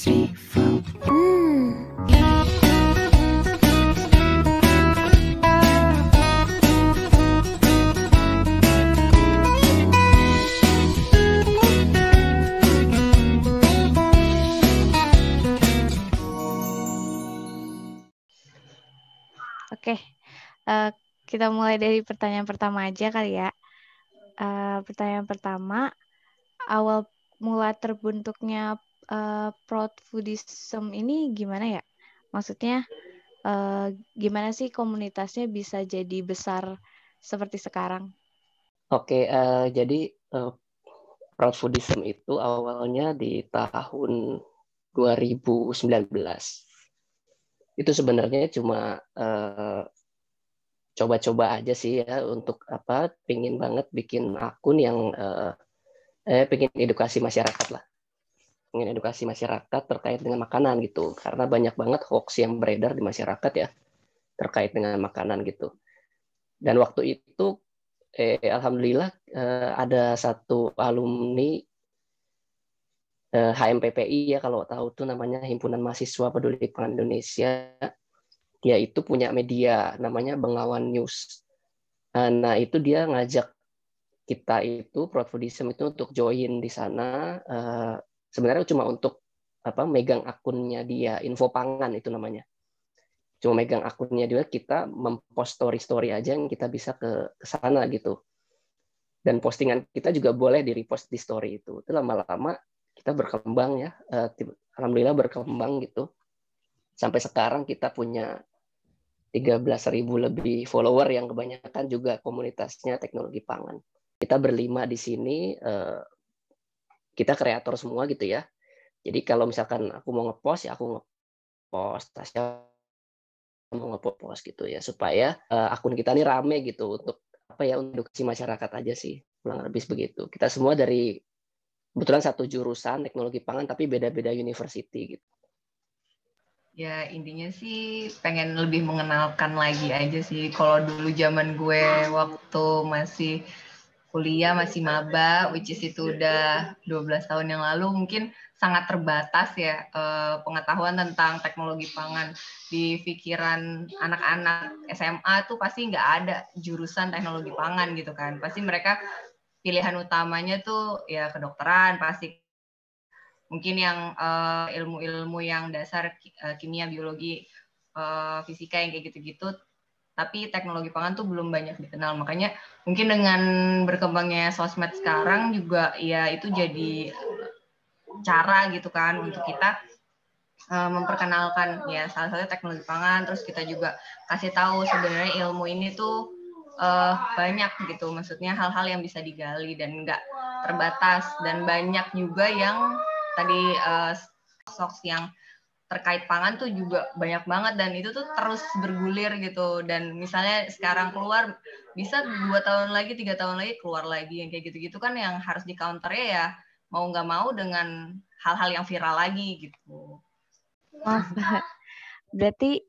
Oke, eh, kita mulai dari pertanyaan pertama aja kali ya. Eh, pertanyaan pertama, awal mula terbentuknya uh, proud foodism ini gimana ya? Maksudnya uh, gimana sih komunitasnya bisa jadi besar seperti sekarang? Oke, uh, jadi uh, proud foodism itu awalnya di tahun 2019. Itu sebenarnya cuma uh, coba-coba aja sih ya untuk apa pingin banget bikin akun yang eh, pengen edukasi masyarakat lah pengen edukasi masyarakat terkait dengan makanan gitu. Karena banyak banget hoax yang beredar di masyarakat ya terkait dengan makanan gitu. Dan waktu itu eh, alhamdulillah eh, ada satu alumni eh, HMPPI ya kalau tahu tuh namanya Himpunan Mahasiswa Peduli Pangan Indonesia. Dia itu punya media namanya Bengawan News. Nah itu dia ngajak kita itu Proudfoodism itu untuk join di sana uh, sebenarnya cuma untuk apa megang akunnya dia info pangan itu namanya. Cuma megang akunnya dia kita mempost story story aja yang kita bisa ke, sana gitu. Dan postingan kita juga boleh di repost di story itu. Itu lama-lama kita berkembang ya uh, alhamdulillah berkembang gitu. Sampai sekarang kita punya 13.000 lebih follower yang kebanyakan juga komunitasnya teknologi pangan. Kita berlima di sini uh, kita kreator semua gitu ya. Jadi kalau misalkan aku mau ngepost ya aku ngepost, Tasya mau ngepost gitu ya supaya uh, akun kita ini rame gitu untuk apa ya untuk edukasi masyarakat aja sih kurang lebih begitu. Kita semua dari kebetulan satu jurusan teknologi pangan tapi beda-beda university gitu. Ya intinya sih pengen lebih mengenalkan lagi aja sih. Kalau dulu zaman gue waktu masih kuliah masih maba, which is itu udah 12 tahun yang lalu, mungkin sangat terbatas ya eh, pengetahuan tentang teknologi pangan. Di pikiran anak-anak SMA tuh pasti nggak ada jurusan teknologi pangan gitu kan. Pasti mereka pilihan utamanya tuh ya kedokteran, pasti. Mungkin yang eh, ilmu-ilmu yang dasar eh, kimia, biologi, fisika yang kayak gitu-gitu tapi teknologi pangan tuh belum banyak dikenal. Makanya mungkin dengan berkembangnya sosmed sekarang juga ya itu jadi cara gitu kan untuk kita uh, memperkenalkan ya salah satu teknologi pangan. Terus kita juga kasih tahu sebenarnya ilmu ini tuh uh, banyak gitu. Maksudnya hal-hal yang bisa digali dan nggak terbatas dan banyak juga yang tadi uh, sosok yang terkait pangan tuh juga banyak banget dan itu tuh terus bergulir gitu dan misalnya sekarang keluar bisa dua tahun lagi tiga tahun lagi keluar lagi yang kayak gitu-gitu kan yang harus di counter ya mau nggak mau dengan hal-hal yang viral lagi gitu. Oh, berarti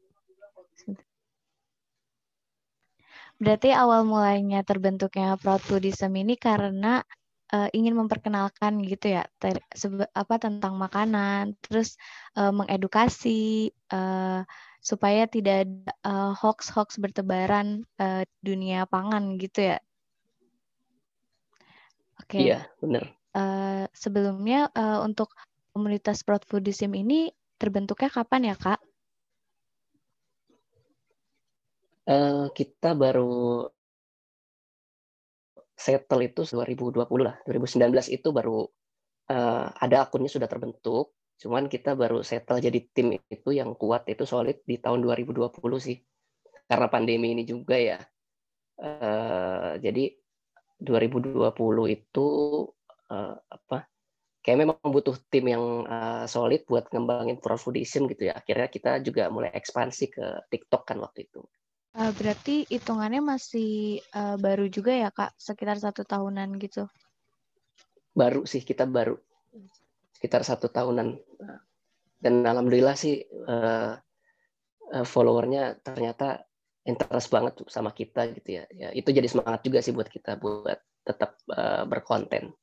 berarti awal mulainya terbentuknya Proud ini karena uh, ingin memperkenalkan gitu ya ter, sebe, apa tentang makanan, terus uh, mengedukasi uh, supaya tidak ada uh, hoax-hoax bertebaran uh, dunia pangan gitu ya. Oke. Okay. Iya, benar. Uh, sebelumnya uh, untuk komunitas Proud Foodism ini terbentuknya kapan ya, Kak? Uh, kita baru settle itu 2020 lah 2019 itu baru uh, ada akunnya sudah terbentuk cuman kita baru settle jadi tim itu yang kuat itu solid di tahun 2020 sih. Karena pandemi ini juga ya. Uh, jadi 2020 itu uh, apa kayak memang butuh tim yang uh, solid buat ngembangin Profoodism gitu ya. Akhirnya kita juga mulai ekspansi ke TikTok kan waktu itu Uh, berarti hitungannya masih uh, baru juga ya kak, sekitar satu tahunan gitu? Baru sih kita baru, sekitar satu tahunan. Dan alhamdulillah sih uh, uh, followernya ternyata interest banget sama kita gitu ya. ya. Itu jadi semangat juga sih buat kita buat tetap uh, berkonten.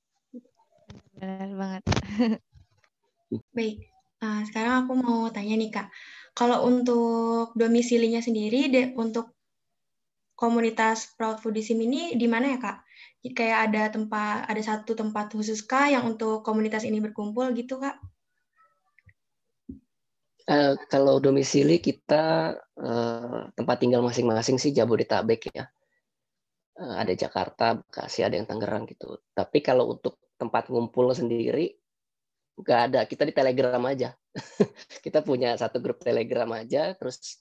Benar banget. Baik, Uh, sekarang aku mau tanya nih kak, kalau untuk domisilinya sendiri, de, untuk komunitas Proud Foodism ini di mana ya kak? Kayak ada tempat, ada satu tempat khusus kak yang untuk komunitas ini berkumpul gitu kak? Uh, kalau domisili kita uh, tempat tinggal masing-masing sih Jabodetabek ya. Uh, ada Jakarta, Bekasi, ada yang Tangerang gitu. Tapi kalau untuk tempat ngumpul sendiri nggak ada kita di telegram aja. Kita punya satu grup telegram aja terus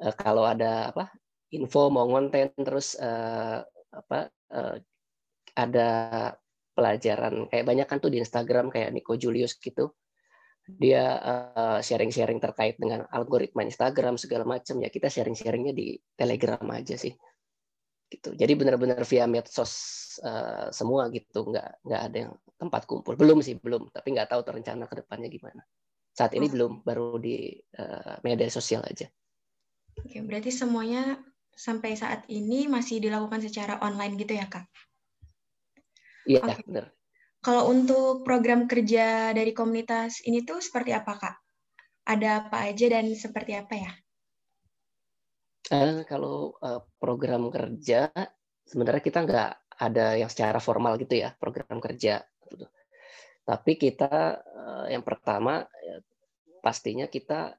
uh, kalau ada apa info mau konten terus uh, apa uh, ada pelajaran kayak banyak kan tuh di Instagram kayak Nico Julius gitu. Dia sharing-sharing uh, terkait dengan algoritma Instagram segala macam. Ya kita sharing-sharingnya di Telegram aja sih gitu. Jadi benar-benar via medsos uh, semua gitu nggak nggak ada yang tempat kumpul. Belum sih belum. Tapi nggak tahu terencana ke depannya gimana. Saat ini oh. belum baru di uh, media sosial aja. Oke berarti semuanya sampai saat ini masih dilakukan secara online gitu ya kak? Iya okay. benar. Kalau untuk program kerja dari komunitas ini tuh seperti apa kak? Ada apa aja dan seperti apa ya? Uh, kalau uh, program kerja sebenarnya kita nggak ada yang secara formal gitu ya program kerja. Gitu. Tapi kita uh, yang pertama ya, pastinya kita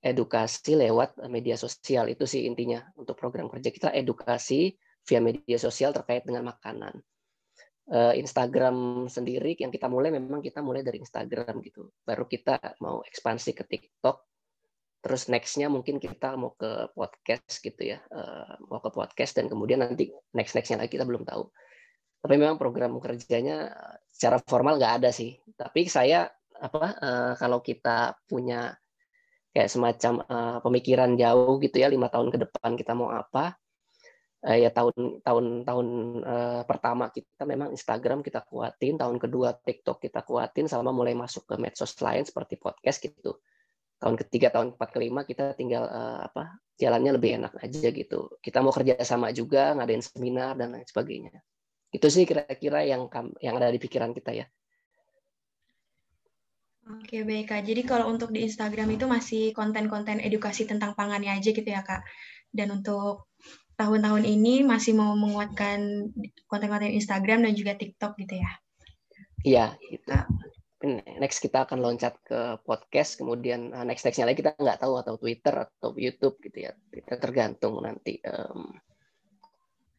edukasi lewat media sosial itu sih intinya untuk program kerja kita edukasi via media sosial terkait dengan makanan. Instagram sendiri yang kita mulai memang kita mulai dari Instagram gitu. Baru kita mau ekspansi ke TikTok terus nextnya mungkin kita mau ke podcast gitu ya uh, mau ke podcast dan kemudian nanti next nextnya lagi kita belum tahu. Tapi memang program kerjanya secara formal nggak ada sih. Tapi saya apa uh, kalau kita punya kayak semacam pemikiran jauh gitu ya lima tahun ke depan kita mau apa ya tahun tahun tahun pertama kita memang Instagram kita kuatin tahun kedua TikTok kita kuatin sama mulai masuk ke medsos lain seperti podcast gitu tahun ketiga tahun empat kelima kita tinggal uh, apa jalannya lebih enak aja gitu kita mau kerja sama juga ngadain seminar dan lain sebagainya itu sih kira-kira yang yang ada di pikiran kita ya Oke baik kak. Jadi kalau untuk di Instagram itu masih konten-konten edukasi tentang pangannya aja gitu ya kak. Dan untuk tahun-tahun ini masih mau menguatkan konten-konten Instagram dan juga TikTok gitu ya. Iya. Gitu next kita akan loncat ke podcast kemudian uh, next nextnya lagi kita nggak tahu atau Twitter atau YouTube gitu ya. Kita tergantung nanti um,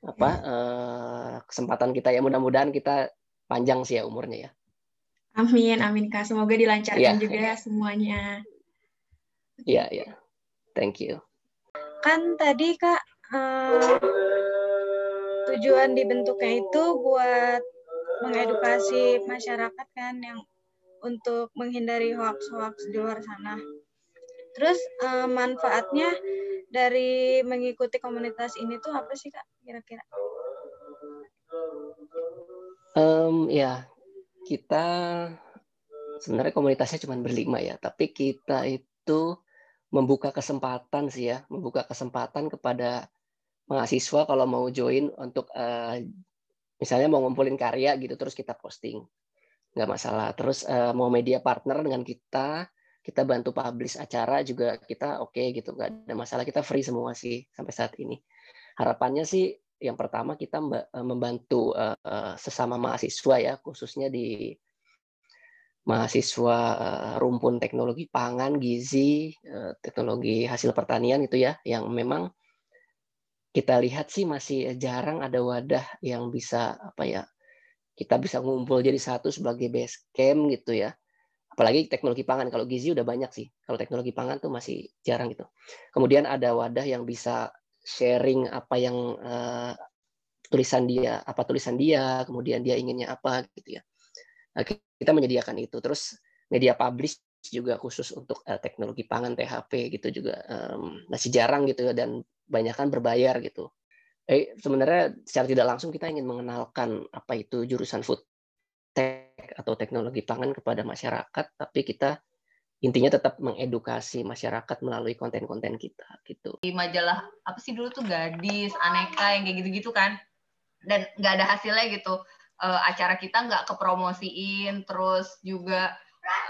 apa uh, kesempatan kita ya. Mudah-mudahan kita panjang sih ya umurnya ya. Amin amin kak. Semoga dilancarkan yeah. juga ya semuanya. Iya yeah, iya. Yeah. thank you. Kan tadi kak uh, tujuan dibentuknya itu buat mengedukasi masyarakat kan yang untuk menghindari hoax-hoax di luar sana. Terus uh, manfaatnya dari mengikuti komunitas ini tuh apa sih kak kira-kira? Um, ya kita sebenarnya komunitasnya cuma berlima ya, tapi kita itu membuka kesempatan sih ya, membuka kesempatan kepada mahasiswa kalau mau join untuk uh, misalnya mau ngumpulin karya gitu terus kita posting nggak masalah. Terus uh, mau media partner dengan kita, kita bantu publish acara juga kita oke okay, gitu, nggak ada masalah. Kita free semua sih sampai saat ini. Harapannya sih yang pertama kita eh, membantu uh, sesama mahasiswa ya, khususnya di mahasiswa uh, rumpun teknologi pangan, gizi, uh, teknologi hasil pertanian itu ya, yang memang kita lihat sih masih jarang ada wadah yang bisa apa ya kita bisa ngumpul jadi satu sebagai base camp gitu ya. Apalagi teknologi pangan. Kalau gizi udah banyak sih. Kalau teknologi pangan tuh masih jarang gitu. Kemudian ada wadah yang bisa sharing apa yang uh, tulisan dia, apa tulisan dia, kemudian dia inginnya apa gitu ya. Nah, kita menyediakan itu. Terus media publish juga khusus untuk uh, teknologi pangan THP gitu juga um, masih jarang gitu ya dan banyak kan berbayar gitu eh, sebenarnya secara tidak langsung kita ingin mengenalkan apa itu jurusan food tech atau teknologi pangan kepada masyarakat, tapi kita intinya tetap mengedukasi masyarakat melalui konten-konten kita gitu. Di majalah apa sih dulu tuh gadis, aneka yang kayak gitu-gitu kan, dan nggak ada hasilnya gitu. Uh, acara kita nggak kepromosiin, terus juga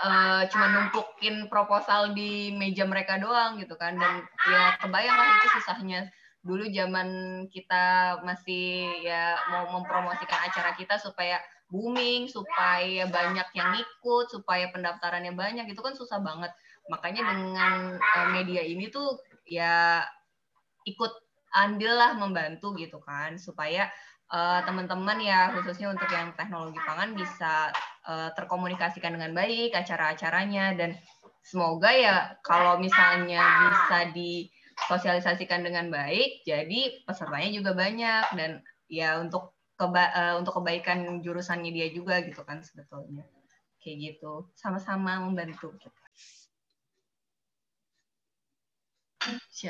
uh, cuma numpukin proposal di meja mereka doang gitu kan dan ya kebayang lah itu susahnya dulu zaman kita masih ya mau mempromosikan acara kita supaya booming supaya banyak yang ikut supaya pendaftarannya banyak itu kan susah banget. Makanya dengan uh, media ini tuh ya ikut andil lah membantu gitu kan supaya uh, teman-teman ya khususnya untuk yang teknologi pangan bisa uh, terkomunikasikan dengan baik acara-acaranya. Dan semoga ya kalau misalnya bisa disosialisasikan dengan baik jadi pesertanya juga banyak dan ya untuk keba uh, untuk kebaikan jurusannya dia juga gitu kan sebetulnya kayak gitu sama-sama membantu gitu.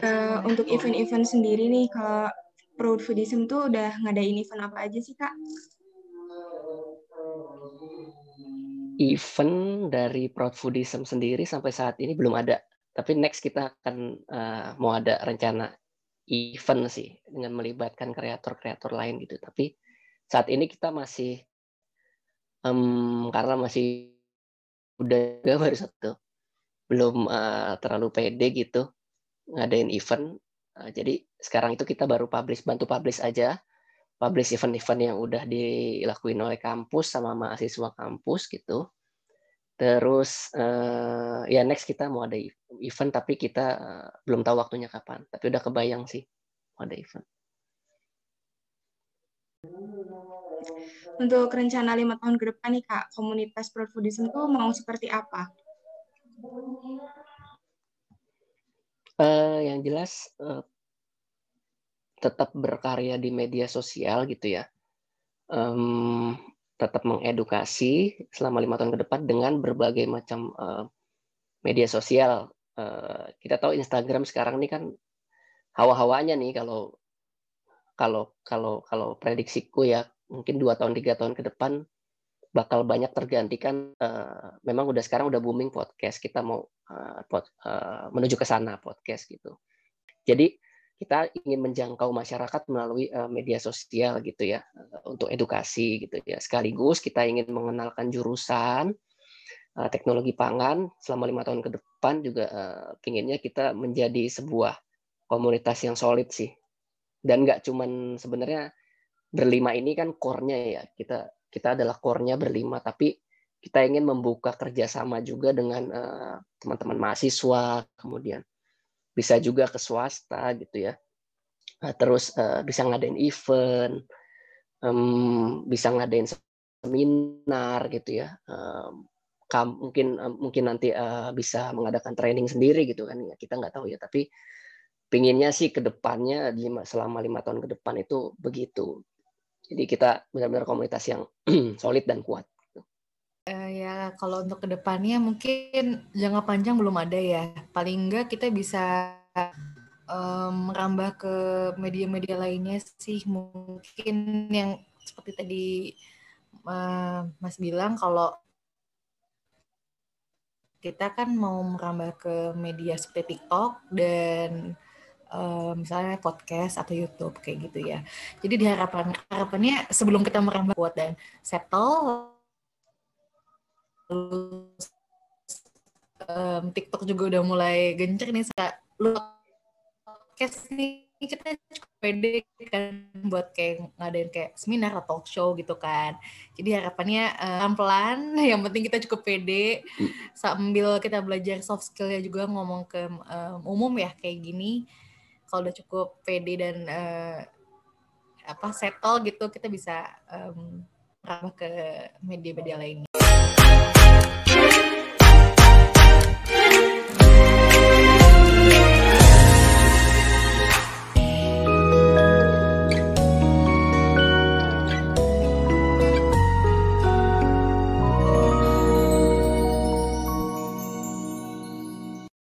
Uh, untuk event-event sendiri nih kalau Proud Foodism tuh udah ngadain event apa aja sih kak? Event dari Proud Foodism sendiri sampai saat ini belum ada. Tapi next kita akan uh, mau ada rencana event sih dengan melibatkan kreator-kreator lain gitu. Tapi saat ini kita masih um, karena masih udah baru satu belum uh, terlalu pede gitu ngadain event uh, jadi sekarang itu kita baru publish bantu publish aja publish event-event yang udah dilakuin oleh kampus sama mahasiswa kampus gitu terus uh, ya next kita mau ada event tapi kita uh, belum tahu waktunya kapan tapi udah kebayang sih mau ada event untuk rencana lima tahun ke depan nih Kak, komunitas Profoodism itu mau seperti apa? Uh, yang jelas uh, tetap berkarya di media sosial gitu ya. Um, tetap mengedukasi selama lima tahun ke depan dengan berbagai macam uh, media sosial. Uh, kita tahu Instagram sekarang ini kan hawa-hawanya nih kalau kalau kalau kalau prediksiku ya mungkin dua tahun tiga tahun ke depan bakal banyak tergantikan. Uh, memang udah sekarang udah booming podcast. Kita mau menuju ke sana podcast gitu. Jadi kita ingin menjangkau masyarakat melalui uh, media sosial gitu ya uh, untuk edukasi gitu ya. Sekaligus kita ingin mengenalkan jurusan uh, teknologi pangan selama lima tahun ke depan juga pinginnya kita menjadi sebuah komunitas yang solid sih. Dan nggak cuman sebenarnya berlima ini kan core-nya ya. Kita kita adalah core-nya berlima tapi kita ingin membuka kerjasama juga dengan uh, teman-teman mahasiswa kemudian bisa juga ke swasta gitu ya. Uh, terus uh, bisa ngadain event bisa ngadain seminar gitu ya. Mungkin mungkin nanti uh, bisa mengadakan training sendiri gitu kan. Ya kita nggak tahu ya tapi pinginnya sih ke depannya selama lima tahun ke depan itu begitu. Jadi kita benar-benar komunitas yang solid dan kuat. Uh, ya kalau untuk ke depannya mungkin jangka panjang belum ada ya. Paling enggak kita bisa um, merambah ke media-media lainnya sih. Mungkin yang seperti tadi uh, Mas bilang kalau kita kan mau merambah ke media seperti TikTok dan uh, misalnya podcast atau YouTube kayak gitu ya. Jadi diharapan harapannya sebelum kita merambah kuat dan settle um, TikTok juga udah mulai gencar nih lu podcast nih kita cukup pede kan buat kayak ngadain kayak seminar atau talk show gitu kan. Jadi harapannya uh, pelan yang penting kita cukup pede sambil kita belajar soft skillnya juga ngomong ke um, umum ya kayak gini kalau udah cukup pede dan uh, apa settle gitu kita bisa um, ke media-media lainnya.